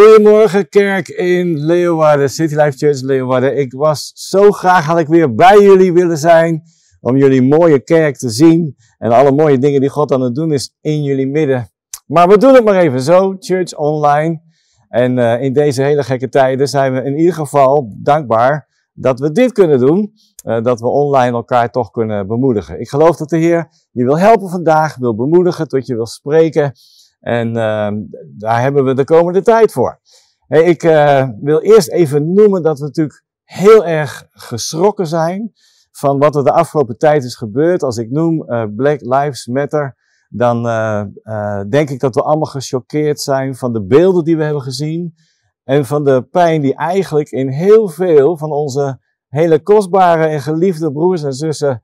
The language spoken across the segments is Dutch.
Goedemorgen kerk in Leeuwarden, City Life Church Leeuwarden. Ik was zo graag had ik weer bij jullie willen zijn om jullie mooie kerk te zien en alle mooie dingen die God aan het doen is in jullie midden. Maar we doen het maar even zo, Church Online. En uh, in deze hele gekke tijden zijn we in ieder geval dankbaar dat we dit kunnen doen. Uh, dat we online elkaar toch kunnen bemoedigen. Ik geloof dat de Heer je wil helpen vandaag, wil bemoedigen, tot je wil spreken. En uh, daar hebben we de komende tijd voor. Ik uh, wil eerst even noemen dat we natuurlijk heel erg geschrokken zijn van wat er de afgelopen tijd is gebeurd. Als ik noem uh, Black Lives Matter, dan uh, denk ik dat we allemaal gechoqueerd zijn van de beelden die we hebben gezien. En van de pijn die eigenlijk in heel veel van onze hele kostbare en geliefde broers en zussen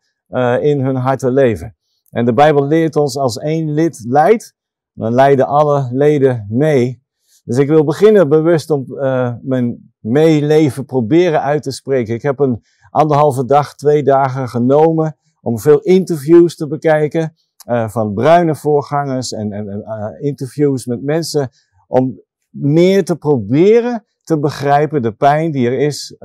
in hun harten leven. En de Bijbel leert ons als één lid leidt, dan leiden alle leden mee. Dus ik wil beginnen bewust om uh, mijn meeleven proberen uit te spreken. Ik heb een anderhalve dag, twee dagen genomen om veel interviews te bekijken. Uh, van bruine voorgangers en, en uh, interviews met mensen. Om meer te proberen te begrijpen de pijn die er is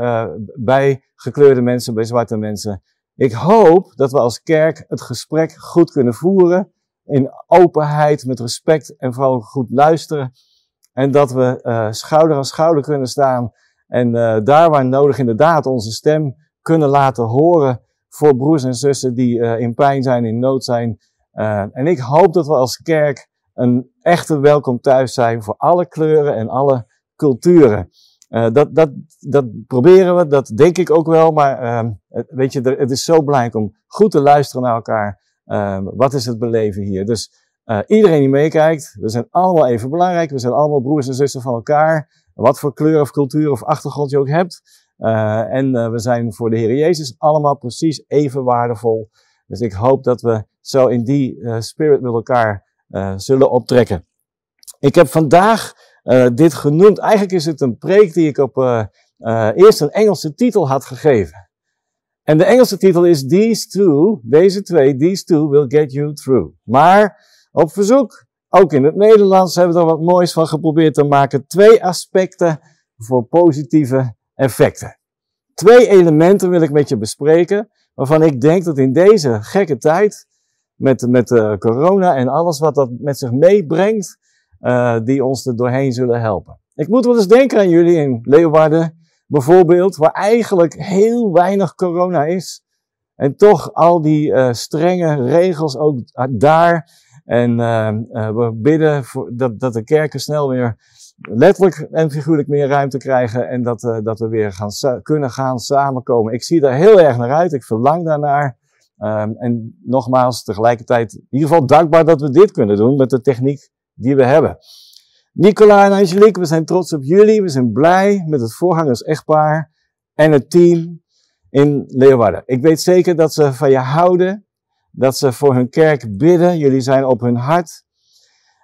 bij gekleurde mensen, bij zwarte mensen. Ik hoop dat we als kerk het gesprek goed kunnen voeren in openheid, met respect en vooral goed luisteren. En dat we uh, schouder aan schouder kunnen staan en uh, daar waar nodig inderdaad onze stem kunnen laten horen voor broers en zussen die uh, in pijn zijn, in nood zijn. en ik hoop dat we als kerk een echte welkom thuis zijn voor alle kleuren en alle culturen. dat, dat, dat proberen we, dat denk ik ook wel, maar ehm, weet je, het is zo belangrijk om goed te luisteren naar elkaar. Uh, wat is het beleven hier? Dus uh, iedereen die meekijkt, we zijn allemaal even belangrijk. We zijn allemaal broers en zussen van elkaar. Wat voor kleur of cultuur of achtergrond je ook hebt. Uh, en we zijn voor de Heer Jezus allemaal precies even waardevol. Dus ik hoop dat we zo in die spirit met elkaar zullen optrekken. Ik heb vandaag dit genoemd. Eigenlijk is het een preek die ik op eerst een Engelse titel had gegeven. En de Engelse titel is These Two, deze twee, These Two will get you through. Maar op verzoek, ook in het Nederlands, hebben we er wat moois van geprobeerd te maken. Twee aspecten voor positieve effecten. Twee elementen wil ik met je bespreken, waarvan ik denk dat in deze gekke tijd, met, met uh, corona en alles wat dat met zich meebrengt, uh, die ons er doorheen zullen helpen. Ik moet wel eens denken aan jullie in Leeuwarden, bijvoorbeeld, waar eigenlijk heel weinig corona is. En toch al die uh, strenge regels ook daar. En uh, uh, we bidden voor dat, dat de kerken snel weer letterlijk en figuurlijk meer ruimte krijgen. En dat, dat we weer gaan, kunnen gaan samenkomen. Ik zie daar heel erg naar uit. Ik verlang daarnaar. Um, en nogmaals, tegelijkertijd in ieder geval dankbaar dat we dit kunnen doen met de techniek die we hebben. Nicola en Angelique, we zijn trots op jullie. We zijn blij met het voorgangers-echtpaar en het team in Leeuwarden. Ik weet zeker dat ze van je houden, dat ze voor hun kerk bidden. Jullie zijn op hun hart.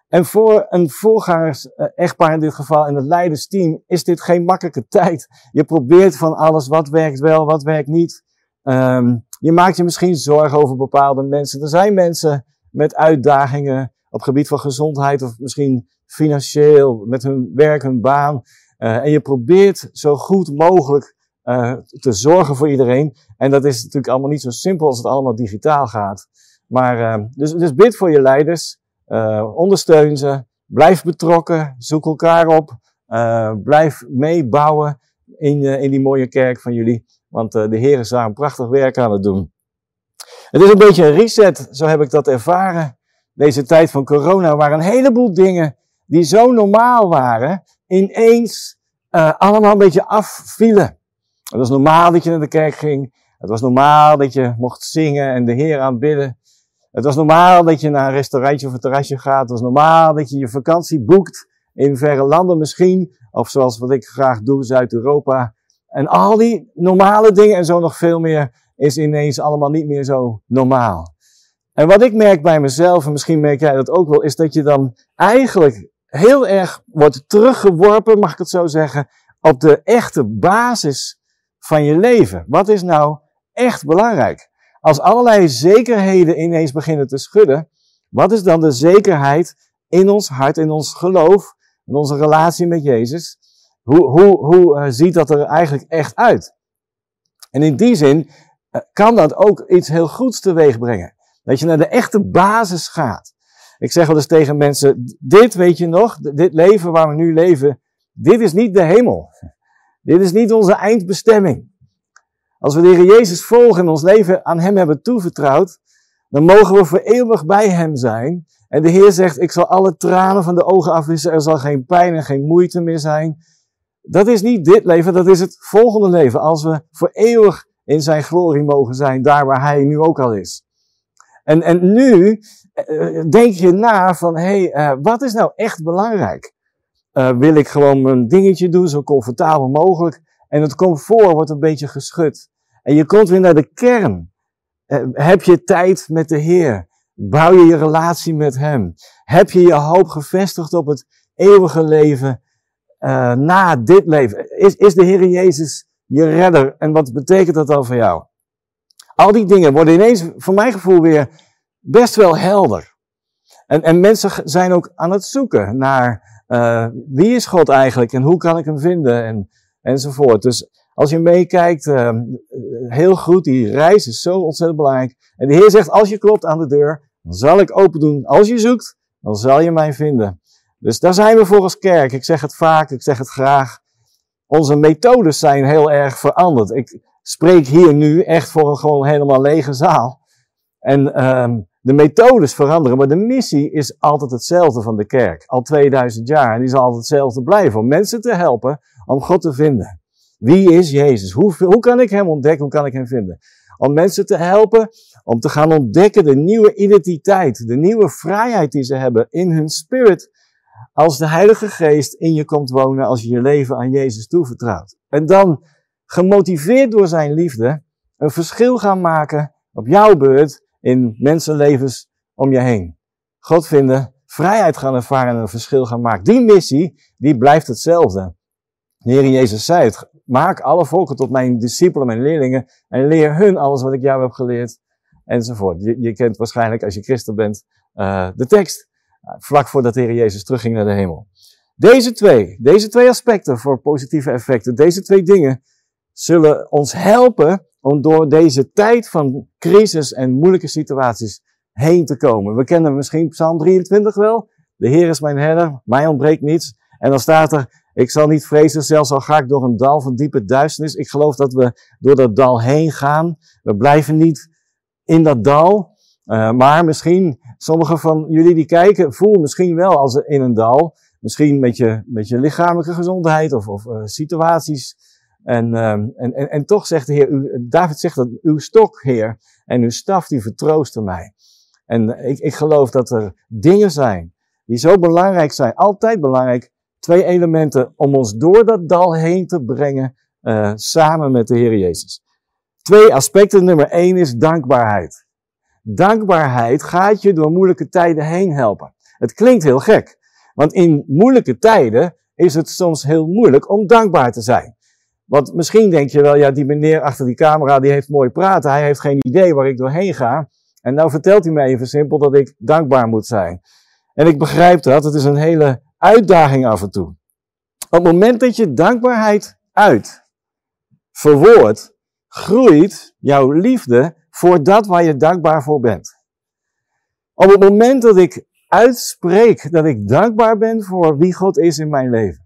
En voor een voorgangers-echtpaar in dit geval, in het leidersteam, is dit geen makkelijke tijd. Je probeert van alles, wat werkt wel, wat werkt niet. Um, je maakt je misschien zorgen over bepaalde mensen. Er zijn mensen met uitdagingen op gebied van gezondheid of misschien financieel, met hun werk, hun baan. Uh, en je probeert zo goed mogelijk uh, te zorgen voor iedereen. En dat is natuurlijk allemaal niet zo simpel als het allemaal digitaal gaat. Maar uh, dus, dus bid voor je leiders, ondersteun ze, blijf betrokken, zoek elkaar op, blijf meebouwen in, in die mooie kerk van jullie. Want de Heer is daar een prachtig werk aan het doen. Het is een beetje een reset, zo heb ik dat ervaren. Deze tijd van corona, waar een heleboel dingen die zo normaal waren, ineens uh, allemaal een beetje afvielen. Het was normaal dat je naar de kerk ging. Het was normaal dat je mocht zingen en de Heer aanbidden. Het was normaal dat je naar een restaurantje of een terrasje gaat. Het was normaal dat je je vakantie boekt in verre landen misschien. Of zoals wat ik graag doe, Zuid-Europa. En al die normale dingen en zo nog veel meer is ineens allemaal niet meer zo normaal. En wat ik merk bij mezelf, en misschien merk jij dat ook wel, is dat je dan eigenlijk heel erg wordt teruggeworpen, mag ik het zo zeggen, op de echte basis van je leven. Wat is nou echt belangrijk? Als allerlei zekerheden ineens beginnen te schudden, wat is dan de zekerheid in ons hart, in ons geloof, en onze relatie met Jezus, hoe, hoe, hoe uh, ziet dat er eigenlijk echt uit? En in die zin uh, kan dat ook iets heel goeds teweeg brengen. Dat je naar de echte basis gaat. Ik zeg wel eens tegen mensen, dit weet je nog, dit leven waar we nu leven, dit is niet de hemel. Dit is niet onze eindbestemming. Als we de Heer Jezus volgen en ons leven aan Hem hebben toevertrouwd, dan mogen we voor eeuwig bij Hem zijn. En de Heer zegt, ik zal alle tranen van de ogen afwissen, er zal geen pijn en geen moeite meer zijn. Dat is niet dit leven, dat is het volgende leven. Als we voor eeuwig in Zijn glorie mogen zijn, daar waar Hij nu ook al is. En, en nu uh, denk je na van, hé, hey, uh, wat is nou echt belangrijk? Uh, wil ik gewoon mijn dingetje doen, zo comfortabel mogelijk? En het comfort wordt een beetje geschud. En je komt weer naar de kern. heb je tijd met de Heer? Bouw je je relatie met Hem? Heb je je hoop gevestigd op het eeuwige leven na dit leven? Is, is de Heer Jezus je redder? En wat betekent dat dan voor jou? Al die dingen worden ineens, voor mijn gevoel, weer best wel helder. En, en mensen zijn ook aan het zoeken naar uh, wie is God eigenlijk en hoe kan ik hem vinden en, enzovoort. Dus als je meekijkt, uh, heel goed, die reis is zo ontzettend belangrijk. En de Heer zegt, als je klopt aan de deur, dan zal ik open doen. Als je zoekt, dan zal je mij vinden. Dus daar zijn we voor als kerk. Ik zeg het vaak, ik zeg het graag. Onze methodes zijn heel erg veranderd. Ik, spreek hier nu echt voor een gewoon helemaal lege zaal. En um, de methodes veranderen, maar de missie is altijd hetzelfde van de kerk. Al 2000 jaar. En die zal altijd hetzelfde blijven. Om mensen te helpen om God te vinden. Wie is Jezus? Hoe, hoe kan ik hem ontdekken? Hoe kan ik hem vinden? Om mensen te helpen om te gaan ontdekken de nieuwe identiteit. De nieuwe vrijheid die ze hebben in hun spirit. Als de Heilige Geest in je komt wonen. Als je je leven aan Jezus toevertrouwt. En dan gemotiveerd door zijn liefde, een verschil gaan maken op jouw beurt in mensenlevens om je heen. God vinden, vrijheid gaan ervaren en een verschil gaan maken. Die missie, die blijft hetzelfde. De Heer Jezus zei het, maak alle volken tot mijn discipelen, mijn leerlingen, en leer hun alles wat ik jou heb geleerd, enzovoort. Je, kent waarschijnlijk, als je christen bent, uh, de tekst, vlak voordat de Heer Jezus terugging naar de hemel. Deze twee, deze twee aspecten voor positieve effecten, deze twee dingen, zullen ons helpen om door deze tijd van crisis en moeilijke situaties heen te komen. We kennen misschien Psalm 23 wel. De Heer is mijn herder, mij ontbreekt niets. En dan staat er, ik zal niet vrezen, zelfs al ga ik door een dal van diepe duisternis. Ik geloof dat we door dat dal heen gaan. We blijven niet in dat dal. Uh, maar misschien, sommigen van jullie die kijken, voelen misschien wel als in een dal. Misschien met je, met je lichamelijke gezondheid of, of uh, situaties en, um, en, en, en toch zegt de Heer, u, David zegt dat uw stok, Heer, en uw staf, die vertroosten mij. En ik, ik geloof dat er dingen zijn die zo belangrijk zijn, altijd belangrijk, twee elementen om ons door dat dal heen te brengen, uh, samen met de Heer Jezus. Twee aspecten. Nummer één is dankbaarheid. Dankbaarheid gaat je door moeilijke tijden heen helpen. Het klinkt heel gek, want in moeilijke tijden is het soms heel moeilijk om dankbaar te zijn. Want misschien denk je wel, ja, die meneer achter die camera, die heeft mooi praten. Hij heeft geen idee waar ik doorheen ga. En nou vertelt hij me even simpel dat ik dankbaar moet zijn. En ik begrijp dat. Het is een hele uitdaging af en toe. Op het moment dat je dankbaarheid uit, verwoord, groeit jouw liefde voor dat waar je dankbaar voor bent. Op het moment dat ik uitspreek dat ik dankbaar ben voor wie God is in mijn leven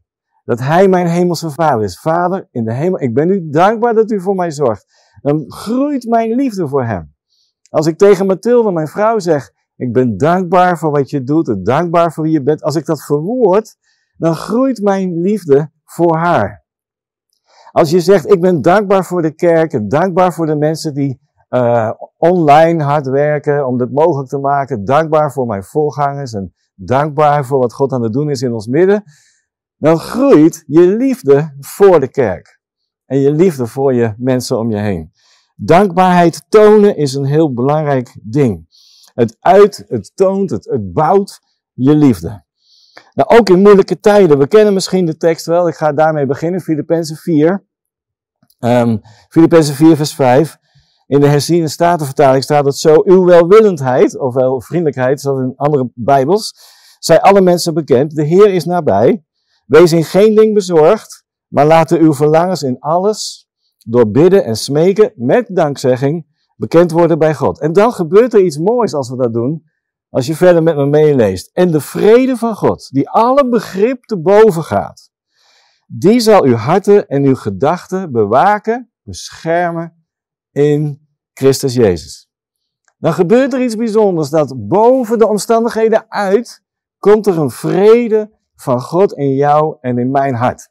dat Hij mijn hemelse Vader is. Vader in de hemel, ik ben u dankbaar dat u voor mij zorgt. Dan groeit mijn liefde voor Hem. Als ik tegen Mathilde, mijn vrouw, zeg, ik ben dankbaar voor wat je doet, dankbaar voor wie je bent. Als ik dat verwoord, dan groeit mijn liefde voor haar. Als je zegt, ik ben dankbaar voor de kerk dankbaar voor de mensen die uh, online hard werken om dit mogelijk te maken, dankbaar voor mijn voorgangers en dankbaar voor wat God aan het doen is in ons midden, dan groeit je liefde voor de kerk. En je liefde voor je mensen om je heen. Dankbaarheid tonen is een heel belangrijk ding. Het uit, het toont, het, het bouwt je liefde. Nou, ook in moeilijke tijden. We kennen misschien de tekst wel. Ik ga daarmee beginnen. Filippenzen 4. Um, Filippenzen 4 vers 5. In de herziene statenvertaling staat het zo. Uw welwillendheid, ofwel vriendelijkheid, zoals in andere bijbels, zijn alle mensen bekend. De Heer is nabij. Wees in geen ding bezorgd, maar laten uw verlangens in alles, door bidden en smeken, met dankzegging, bekend worden bij God. En dan gebeurt er iets moois als we dat doen, als je verder met me meeleest. En de vrede van God, die alle begrip te boven gaat, die zal uw harten en uw gedachten bewaken, beschermen in Christus Jezus. Dan gebeurt er iets bijzonders, dat boven de omstandigheden uit komt er een vrede van God in jou en in mijn hart.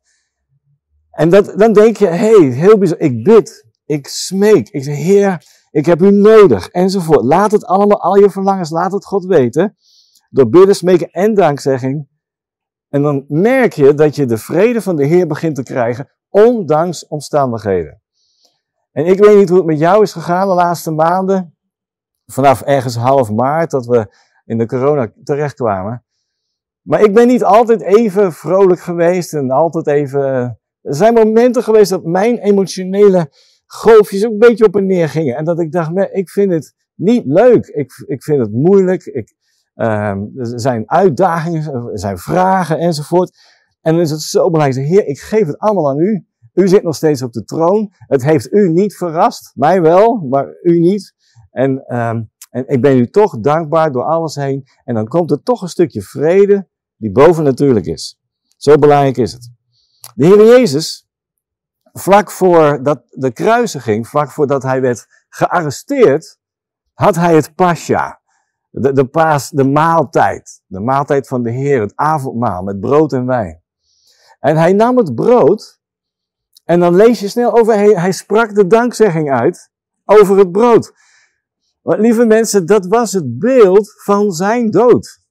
En dat, dan denk je, hé, hey, heel bijzonder, ik bid, ik smeek, ik zeg, Heer, ik heb u nodig, enzovoort. Laat het allemaal, al je verlangens, laat het God weten. Door bidden, smeken en dankzegging. En dan merk je dat je de vrede van de Heer begint te krijgen, ondanks omstandigheden. En ik weet niet hoe het met jou is gegaan de laatste maanden. Vanaf ergens half maart dat we in de corona terechtkwamen. Maar ik ben niet altijd even vrolijk geweest en altijd even. Er zijn momenten geweest dat mijn emotionele golfjes ook een beetje op en neer gingen. En dat ik dacht, nee, ik vind het niet leuk. Ik, ik vind het moeilijk. Ik, uh, er zijn uitdagingen, er zijn vragen enzovoort. En dan is het zo belangrijk. Heer, ik geef het allemaal aan u. U zit nog steeds op de troon. Het heeft u niet verrast. Mij wel, maar u niet. En, um, en ik ben u toch dankbaar door alles heen. En dan komt er toch een stukje vrede die bovennatuurlijk is. Zo belangrijk is het. De Heer Jezus, vlak voor dat, de kruisiging, vlak voordat hij werd gearresteerd, had hij het pasja. De, de, de maaltijd. De maaltijd van de Heer, het avondmaal met brood en wijn. En hij nam het brood. En dan lees je snel over, hij, hij sprak de dankzegging uit over het brood. Maar lieve mensen, dat was het beeld van zijn dood.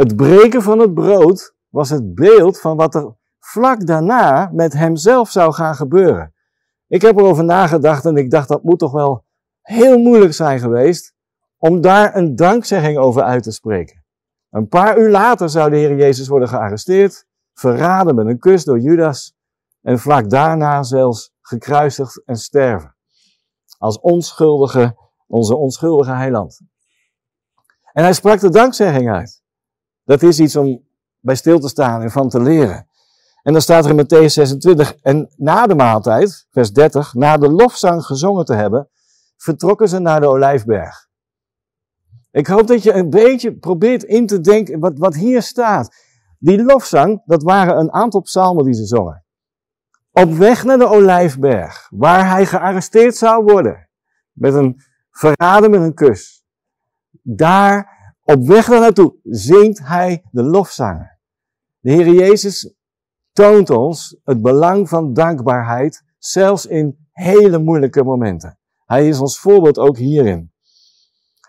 Het breken van het brood was het beeld van wat er vlak daarna met hemzelf zou gaan gebeuren. Ik heb erover nagedacht en ik dacht dat moet toch wel heel moeilijk zijn geweest om daar een dankzegging over uit te spreken. Een paar uur later zou de Heer Jezus worden gearresteerd, verraden met een kus door Judas en vlak daarna zelfs gekruisigd en sterven. Als onschuldige, onze onschuldige heiland. En hij sprak de dankzegging uit. Dat is iets om bij stil te staan en van te leren. En dan staat er in Matthäus 26, en na de maaltijd, vers 30, na de lofzang gezongen te hebben, vertrokken ze naar de Olijfberg. Ik hoop dat je een beetje probeert in te denken wat, wat hier staat. Die lofzang, dat waren een aantal psalmen die ze zongen. Op weg naar de Olijfberg, waar hij gearresteerd zou worden. Met een verraden met een kus. Daar, op weg daar naartoe, zingt hij de lofzangen. De Heer Jezus toont ons het belang van dankbaarheid, zelfs in hele moeilijke momenten. Hij is ons voorbeeld ook hierin.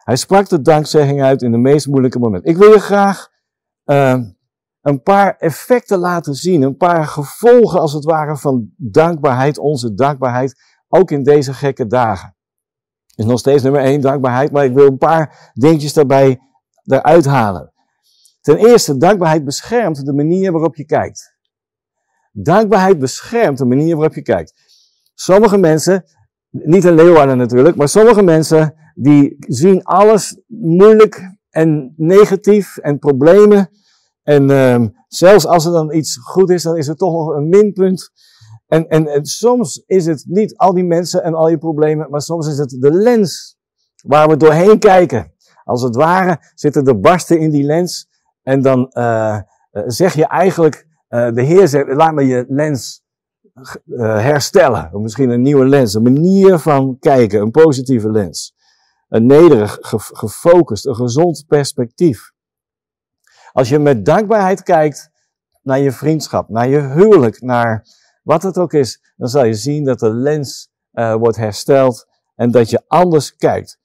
Hij sprak de dankzegging uit in de meest moeilijke momenten. Ik wil je graag uh, een paar effecten laten zien, een paar gevolgen als het ware van dankbaarheid, onze dankbaarheid, ook in deze gekke dagen. Is nog steeds nummer één, dankbaarheid, maar ik wil een paar dingetjes daarbij eruit halen. Ten eerste, dankbaarheid beschermt de manier waarop je kijkt. Dankbaarheid beschermt de manier waarop je kijkt. Sommige mensen, niet een Leeuwarden natuurlijk, maar sommige mensen die zien alles moeilijk en negatief en problemen. En uh, zelfs als er dan iets goed is, dan is er toch nog een minpunt. En, en soms is het niet al die mensen en al je problemen, maar soms is het de lens waar we doorheen kijken. Als het ware zitten er barsten in die lens en dan uh, zeg je eigenlijk, uh, de Heer zegt, laat me je lens herstellen. Misschien een nieuwe lens, een manier van kijken, een positieve lens. Een nederig, gefocust, een gezond perspectief. Als je met dankbaarheid kijkt naar je vriendschap, naar je huwelijk, naar wat het ook is, dan zal je zien dat de lens wordt hersteld en dat je anders kijkt.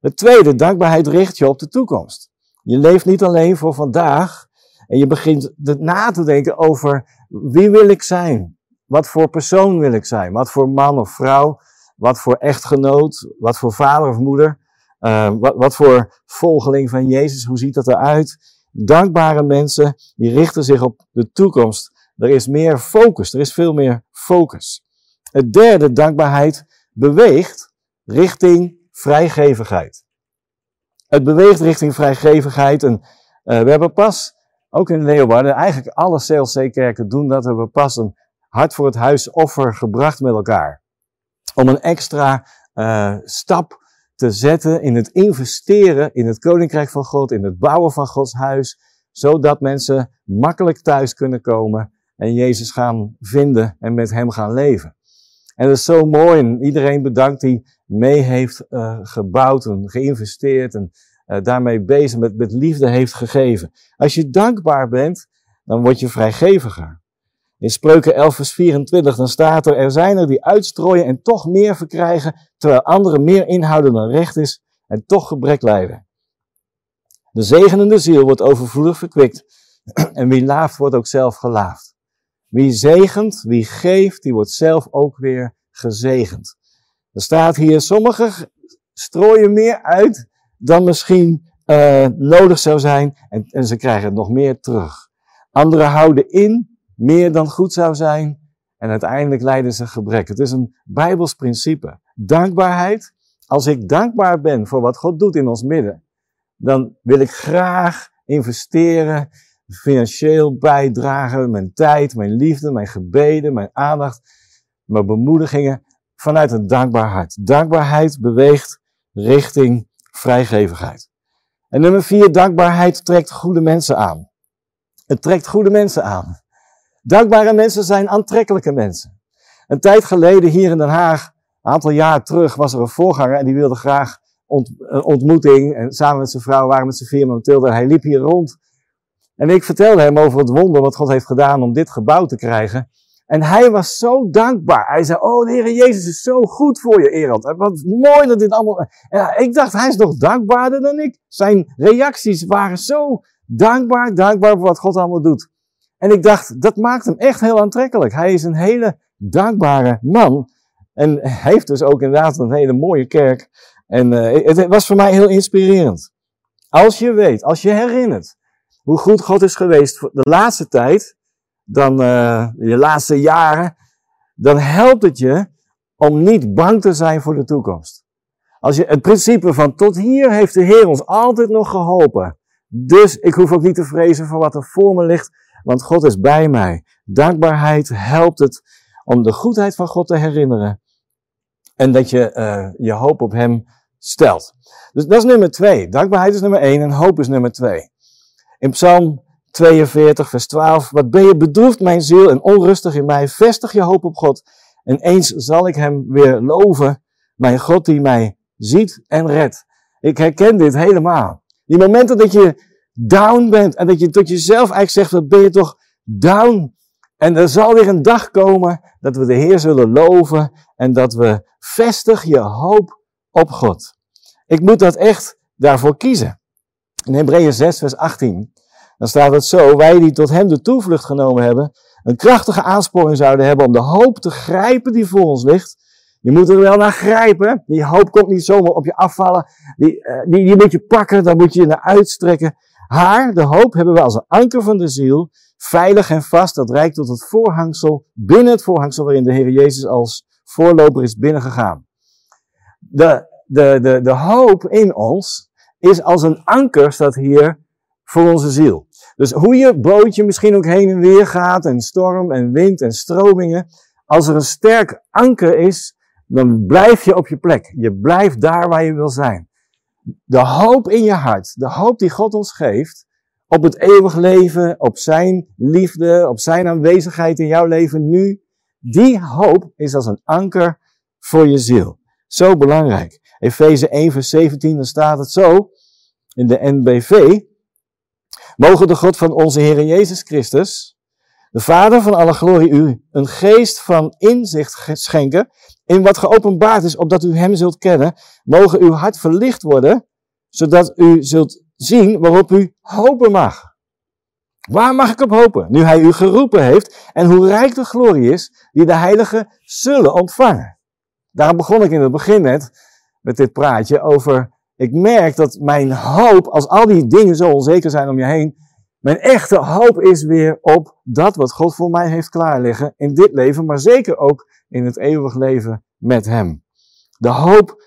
Het tweede, dankbaarheid richt je op de toekomst. Je leeft niet alleen voor vandaag en je begint na te denken over wie wil ik zijn? Wat voor persoon wil ik zijn? Wat voor man of vrouw? Wat voor echtgenoot? Wat voor vader of moeder? Uh, wat, wat voor volgeling van Jezus? Hoe ziet dat eruit? Dankbare mensen, die richten zich op de toekomst. Er is meer focus, er is veel meer focus. Het derde, dankbaarheid, beweegt richting vrijgevigheid. Het beweegt richting vrijgevigheid en uh, we hebben pas ook in Leeuwarden, eigenlijk alle CLC-kerken doen dat. We hebben pas een hart voor het huis offer gebracht met elkaar. Om een extra uh, stap te zetten in het investeren in het koninkrijk van God, in het bouwen van Gods huis, zodat mensen makkelijk thuis kunnen komen en Jezus gaan vinden en met Hem gaan leven. En dat is zo mooi en iedereen bedankt die mee heeft uh, gebouwd en geïnvesteerd en uh, daarmee bezig met, met liefde heeft gegeven. Als je dankbaar bent, dan word je vrijgeviger. In Spreuken 11 vers 24 dan staat er, er zijn er die uitstrooien en toch meer verkrijgen, terwijl anderen meer inhouden dan recht is en toch gebrek lijden. De zegenende ziel wordt overvloedig verkwikt en wie laaft wordt ook zelf gelaafd. Wie zegent, wie geeft, die wordt zelf ook weer gezegend. Er staat hier, sommigen strooien meer uit dan misschien uh, nodig zou zijn en, en ze krijgen nog meer terug. Anderen houden in meer dan goed zou zijn en uiteindelijk lijden ze gebrek. Het is een Bijbels principe. Dankbaarheid. Als ik dankbaar ben voor wat God doet in ons midden, dan wil ik graag investeren, financieel bijdragen, mijn tijd, mijn liefde, mijn gebeden, mijn aandacht, mijn bemoedigingen vanuit een dankbaar hart. Dankbaarheid beweegt richting vrijgevigheid. En nummer vier, dankbaarheid trekt goede mensen aan. Het trekt goede mensen aan. Dankbare mensen zijn aantrekkelijke mensen. Een tijd geleden hier in Den Haag, een aantal jaar terug, was er een voorganger en die wilde graag een ontmoeting. En samen met zijn vrouw waren met z'n vier Mathilde. Hij liep hier rond. En ik vertelde hem over het wonder wat God heeft gedaan om dit gebouw te krijgen. En hij was zo dankbaar. Hij zei, oh de Heer Jezus is zo goed voor je, Erand. Wat mooi dat dit allemaal... Ik dacht, hij is nog dankbaarder dan ik. Zijn reacties waren zo dankbaar, dankbaar voor wat God allemaal doet. En ik dacht, dat maakt hem echt heel aantrekkelijk. Hij is een hele dankbare man. En heeft dus ook inderdaad een hele mooie kerk. En uh, het was voor mij heel inspirerend. Als je weet, als je herinnert hoe goed God is geweest de laatste tijd, dan je laatste jaren, dan helpt het je om niet bang te zijn voor de toekomst. Als je het principe van tot hier heeft de Heer ons altijd nog geholpen. Dus ik hoef ook niet te vrezen voor wat er voor me ligt, want God is bij mij. Dankbaarheid helpt het om de goedheid van God te herinneren. En dat je uh, je hoop op Hem stelt. Dus dat is nummer twee. Dankbaarheid is nummer één en hoop is nummer twee. In Psalm 42, vers 12. Wat ben je bedroefd, mijn ziel, en onrustig in mij. Vestig je hoop op God. En eens zal ik Hem weer loven. Mijn God die mij ziet en redt. Ik herken dit helemaal. Die momenten dat je down bent en dat je tot jezelf eigenlijk zegt, wat ben je toch down? En er zal weer een dag komen dat we de Heer zullen loven en dat we vestig je hoop op God. Ik moet dat echt daarvoor kiezen. In Hebreeën 6, vers 18, dan staat het zo, wij die tot hem de toevlucht genomen hebben, een krachtige aansporing zouden hebben om de hoop te grijpen die voor ons ligt. Je moet er wel naar grijpen. Die hoop komt niet zomaar op je afvallen. Die, eh, die, die moet je pakken, daar moet je je naar uitstrekken. Haar, de hoop, hebben we als een anker van de ziel, veilig en vast, dat reikt tot het voorhangsel, binnen het voorhangsel waarin de Heer Jezus als voorloper is binnengegaan. De, de, de, de hoop in ons is als een anker, staat hier, voor onze ziel. Dus hoe je bootje misschien ook heen en weer gaat, en storm en wind en stromingen, als er een sterk anker is, dan blijf je op je plek. Je blijft daar waar je wil zijn de hoop in je hart, de hoop die God ons geeft, op het eeuwig leven, op zijn liefde, op zijn aanwezigheid in jouw leven nu, die hoop is als een anker voor je ziel. Zo belangrijk. Efeze 1 vers 17, dan staat het zo, in de NBV, mogen de God van onze Heer Jezus Christus, de Vader van alle glorie u, een geest van inzicht schenken in wat geopenbaard is, opdat u hem zult kennen, mogen uw hart verlicht worden, zodat u zult zien waarop u hopen mag. Waar mag ik op hopen? Nu hij u geroepen heeft en hoe rijk de glorie is die de heiligen zullen ontvangen. Daarom begon ik in het begin net met dit praatje over, ik merk dat mijn hoop, als al die dingen zo onzeker zijn om je heen, mijn echte hoop is weer op dat wat God voor mij heeft klaarliggen in dit leven, maar zeker ook in het eeuwig leven met Hem. De hoop,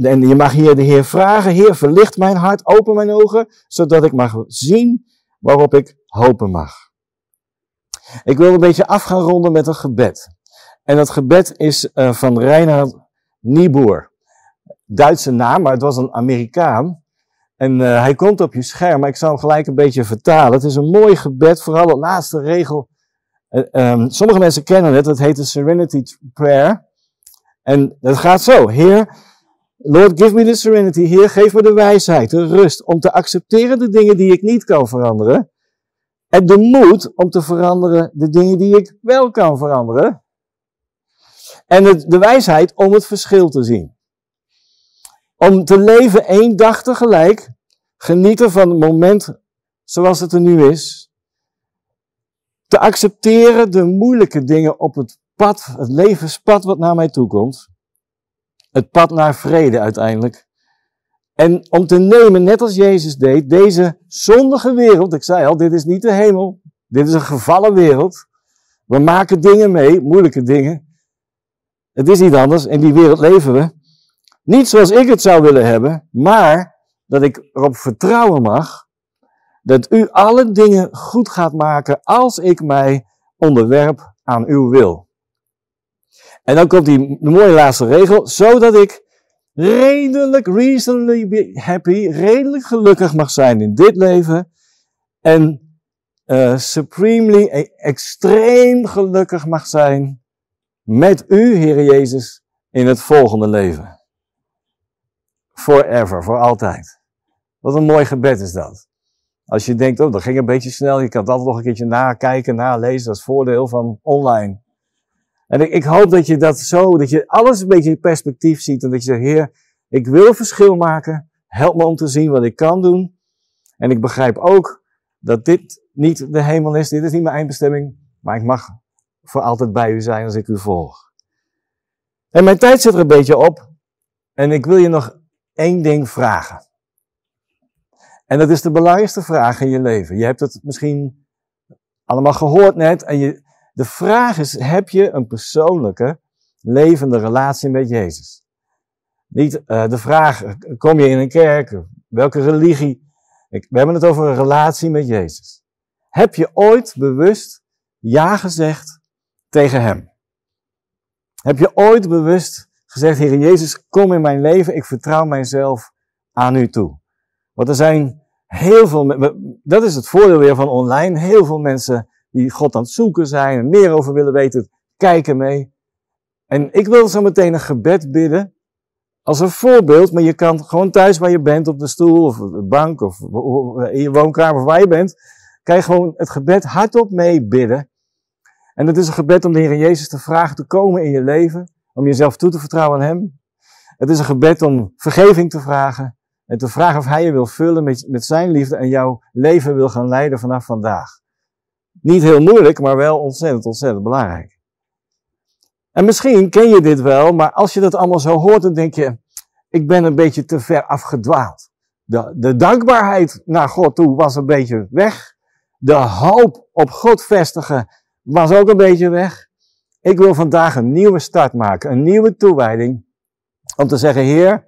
en je mag hier de Heer vragen, Heer verlicht mijn hart, open mijn ogen, zodat ik mag zien waarop ik hopen mag. Ik wil een beetje af gaan ronden met een gebed. En dat gebed is uh, van Reinhard Niebuhr. Duitse naam, maar het was een Amerikaan. En uh, hij komt op je scherm, maar ik zal hem gelijk een beetje vertalen. Het is een mooi gebed, vooral de laatste regel. Uh, um, sommige mensen kennen het, het heet de Serenity Prayer. En het gaat zo, Heer, Lord, give me the serenity. Heer, geef me de wijsheid, de rust om te accepteren de dingen die ik niet kan veranderen. En de moed om te veranderen de dingen die ik wel kan veranderen. En de wijsheid om het verschil te zien. Om te leven één dag tegelijk, genieten van het moment zoals het er nu is. Te accepteren de moeilijke dingen op het pad, het levenspad wat naar mij toe komt. Het pad naar vrede uiteindelijk. En om te nemen, net als Jezus deed, deze zondige wereld. Ik zei al, dit is niet de hemel. Dit is een gevallen wereld. We maken dingen mee, moeilijke dingen. Het is niet anders. In die wereld leven we. Niet zoals ik het zou willen hebben, maar dat ik erop vertrouwen mag dat u alle dingen goed gaat maken als ik mij onderwerp aan uw wil. En dan komt die mooie laatste regel, zodat ik redelijk, reasonably happy, redelijk gelukkig mag zijn in dit leven. En uh, supremely, e-, extreem gelukkig mag zijn met u, Heer Jezus, in het volgende leven. Forever, voor altijd. Wat een mooi gebed is dat. Als je denkt, oh, dat ging een beetje snel, je kan altijd nog een keertje nakijken, nalezen, dat is voordeel van online. En ik, ik, hoop dat je dat zo, dat je alles een beetje in perspectief ziet. En dat je zegt, Heer, ik wil verschil maken. Help me om te zien wat ik kan doen. En ik begrijp ook dat dit niet de hemel is. Dit is niet mijn eindbestemming. Maar ik mag voor altijd bij u zijn als ik u volg. En mijn tijd zit er een beetje op. En ik wil je nog één ding vragen. En dat is de belangrijkste vraag in je leven. Je hebt het misschien allemaal gehoord net. En je, de vraag is, heb je een persoonlijke, levende relatie met Jezus? Niet uh, de vraag, kom je in een kerk? Welke religie? Ik, we hebben het over een relatie met Jezus. Heb je ooit bewust ja gezegd tegen Hem? Heb je ooit bewust gezegd, Heer Jezus, kom in mijn leven, ik vertrouw mijzelf aan U toe? Want er zijn heel veel, dat is het voordeel weer van online, heel veel mensen die God aan het zoeken zijn en meer over willen weten, kijken mee. En ik wil zo meteen een gebed bidden als een voorbeeld, maar je kan gewoon thuis waar je bent, op de stoel of de bank of in je woonkamer of waar je bent, kan je gewoon het gebed hardop mee bidden. En dat is een gebed om de Heer Jezus te vragen te komen in je leven, om jezelf toe te vertrouwen aan Hem. Het is een gebed om vergeving te vragen en te vragen of Hij je wil vullen met, met Zijn liefde en jouw leven wil gaan leiden vanaf vandaag. Niet heel moeilijk, maar wel ontzettend, ontzettend belangrijk. En misschien ken je dit wel, maar als je dat allemaal zo hoort, dan denk je, ik ben een beetje te ver afgedwaald. De, de dankbaarheid naar God toe was een beetje weg. De hoop op God vestigen was ook een beetje weg. Ik wil vandaag een nieuwe start maken, een nieuwe toewijding. Om te zeggen, Heer,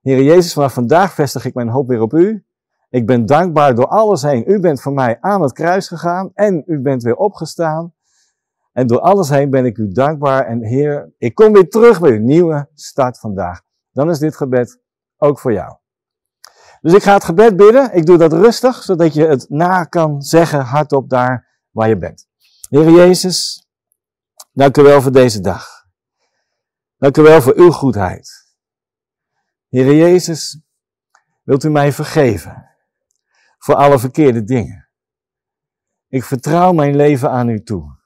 Heer Jezus, vanaf vandaag vestig ik mijn hoop weer op U. Ik ben dankbaar door alles heen. U bent voor mij aan het kruis gegaan en u bent weer opgestaan. En door alles heen ben ik u dankbaar. En Heer, ik kom weer terug bij uw nieuwe start vandaag. Dan is dit gebed ook voor jou. Dus ik ga het gebed bidden. Ik doe dat rustig, zodat je het na kan zeggen hardop daar waar je bent. Heer Jezus, dank u wel voor deze dag. Dank u wel voor uw goedheid. Heer Jezus, wilt u mij vergeven? voor alle verkeerde dingen. Ik vertrouw mijn leven aan u toe.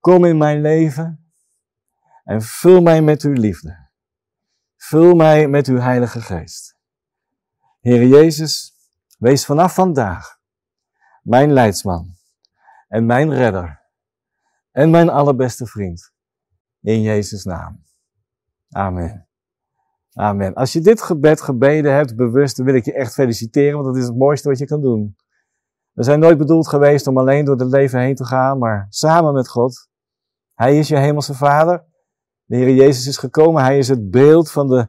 Kom in mijn leven en vul mij met uw liefde. Vul mij met uw Heilige Geest. Heer Jezus, wees vanaf vandaag mijn leidsman en mijn redder en mijn allerbeste vriend. In Jezus' naam. Amen. Amen. Als je dit gebed gebeden hebt, bewust, dan wil ik je echt feliciteren, want dat is het mooiste wat je kan doen. We zijn nooit bedoeld geweest om alleen door het leven heen te gaan, maar samen met God. Hij is je hemelse Vader. De Heer Jezus is gekomen. Hij is het beeld van de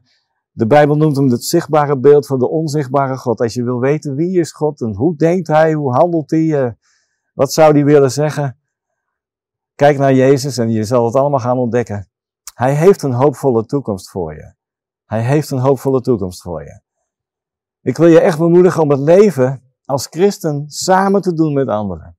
De Bijbel noemt hem het zichtbare beeld van de onzichtbare God. Als je wil weten wie is God en hoe denkt hij, hoe handelt hij, uh, wat zou hij willen zeggen? Kijk naar Jezus en je zal het allemaal gaan ontdekken. Hij heeft een hoopvolle toekomst voor je. Hij heeft een hoopvolle toekomst voor je. Ik wil je echt bemoedigen om het leven als christen samen te doen met anderen.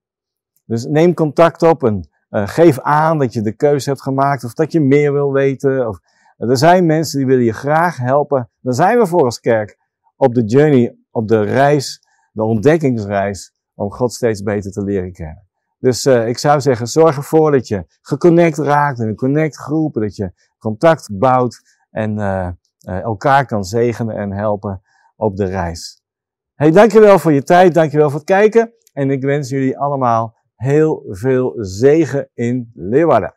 Dus neem contact op en uh, geef aan dat je de keuze hebt gemaakt of dat je meer wil weten. Of, er zijn mensen die willen je graag helpen. Daar zijn we voor als kerk op de journey, op de reis, de ontdekkingsreis om God steeds beter te leren kennen. Dus uh, ik zou zeggen, zorg ervoor dat je geconnect raakt in een connect groepen, dat je contact bouwt en uh, elkaar kan zegenen en helpen op de reis. Hey, dankjewel voor je tijd, dankjewel voor het kijken en ik wens jullie allemaal heel veel zegen in Leeuwarden.